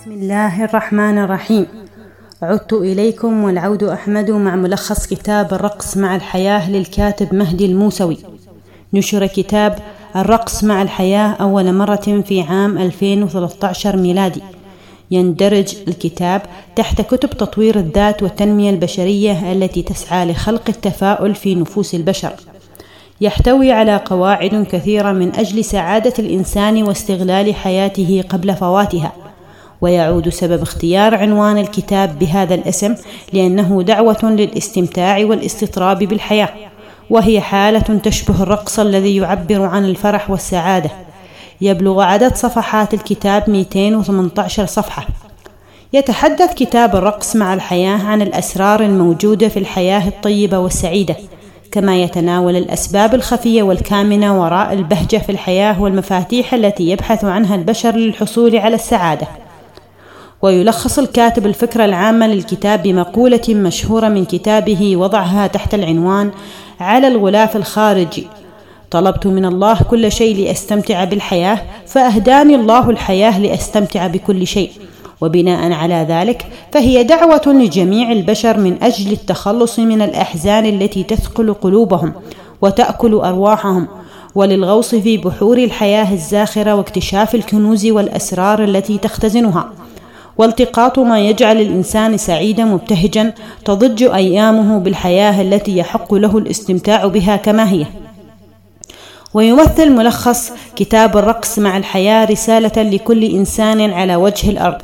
بسم الله الرحمن الرحيم عدت إليكم والعود أحمد مع ملخص كتاب الرقص مع الحياة للكاتب مهدي الموسوي نشر كتاب الرقص مع الحياة أول مرة في عام 2013 ميلادي يندرج الكتاب تحت كتب تطوير الذات والتنمية البشرية التي تسعى لخلق التفاؤل في نفوس البشر يحتوي على قواعد كثيرة من أجل سعادة الإنسان واستغلال حياته قبل فواتها ويعود سبب اختيار عنوان الكتاب بهذا الاسم لأنه دعوة للاستمتاع والاستطراب بالحياة وهي حالة تشبه الرقص الذي يعبر عن الفرح والسعادة. يبلغ عدد صفحات الكتاب 218 صفحة. يتحدث كتاب الرقص مع الحياة عن الأسرار الموجودة في الحياة الطيبة والسعيدة كما يتناول الأسباب الخفية والكامنة وراء البهجة في الحياة والمفاتيح التي يبحث عنها البشر للحصول على السعادة. ويلخص الكاتب الفكرة العامة للكتاب بمقولة مشهورة من كتابه وضعها تحت العنوان على الغلاف الخارجي طلبت من الله كل شيء لأستمتع بالحياة فأهداني الله الحياة لأستمتع بكل شيء. وبناء على ذلك فهي دعوة لجميع البشر من أجل التخلص من الأحزان التي تثقل قلوبهم وتأكل أرواحهم. وللغوص في بحور الحياة الزاخرة واكتشاف الكنوز والأسرار التي تختزنها. والتقاط ما يجعل الإنسان سعيدا مبتهجا تضج أيامه بالحياة التي يحق له الاستمتاع بها كما هي. ويمثل ملخص كتاب الرقص مع الحياة رسالة لكل إنسان على وجه الأرض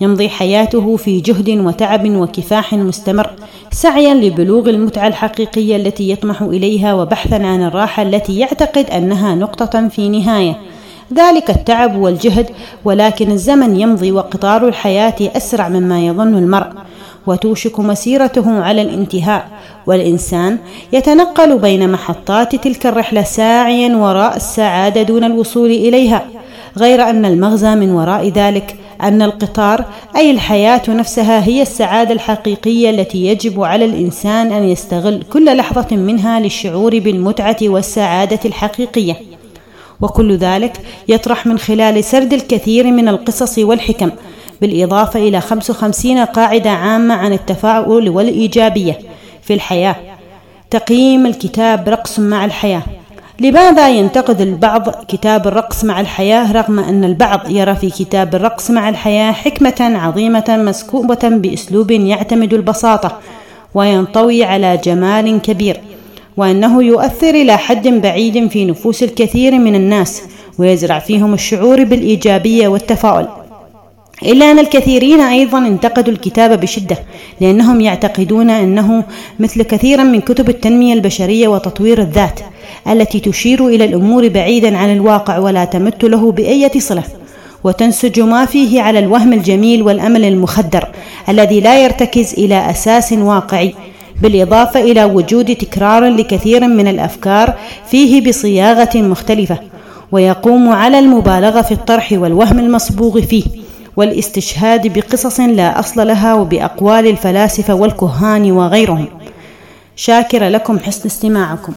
يمضي حياته في جهد وتعب وكفاح مستمر سعيا لبلوغ المتعة الحقيقية التي يطمح إليها وبحثا عن الراحة التي يعتقد أنها نقطة في نهاية. ذلك التعب والجهد ولكن الزمن يمضي وقطار الحياة أسرع مما يظن المرء. وتوشك مسيرته على الانتهاء. والإنسان يتنقل بين محطات تلك الرحلة ساعيا وراء السعادة دون الوصول إليها. غير أن المغزى من وراء ذلك أن القطار أي الحياة نفسها هي السعادة الحقيقية التي يجب على الإنسان أن يستغل كل لحظة منها للشعور بالمتعة والسعادة الحقيقية. وكل ذلك يطرح من خلال سرد الكثير من القصص والحكم بالإضافة إلى 55 قاعدة عامة عن التفاؤل والإيجابية في الحياة. تقييم الكتاب رقص مع الحياة. لماذا ينتقد البعض كتاب الرقص مع الحياة رغم أن البعض يرى في كتاب الرقص مع الحياة حكمة عظيمة مسكوبة بأسلوب يعتمد البساطة وينطوي على جمال كبير؟ وأنه يؤثر إلى حد بعيد في نفوس الكثير من الناس ويزرع فيهم الشعور بالإيجابية والتفاؤل. إلا أن الكثيرين أيضا انتقدوا الكتاب بشدة لأنهم يعتقدون أنه مثل كثيرا من كتب التنمية البشرية وتطوير الذات التي تشير إلى الأمور بعيدا عن الواقع ولا تمت له بأية صلة. وتنسج ما فيه على الوهم الجميل والأمل المخدر الذي لا يرتكز إلى أساس واقعي. بالإضافة إلى وجود تكرار لكثير من الأفكار فيه بصياغة مختلفة ويقوم على المبالغة في الطرح والوهم المصبوغ فيه والاستشهاد بقصص لا أصل لها وبأقوال الفلاسفة والكهان وغيرهم. شاكر لكم حسن استماعكم.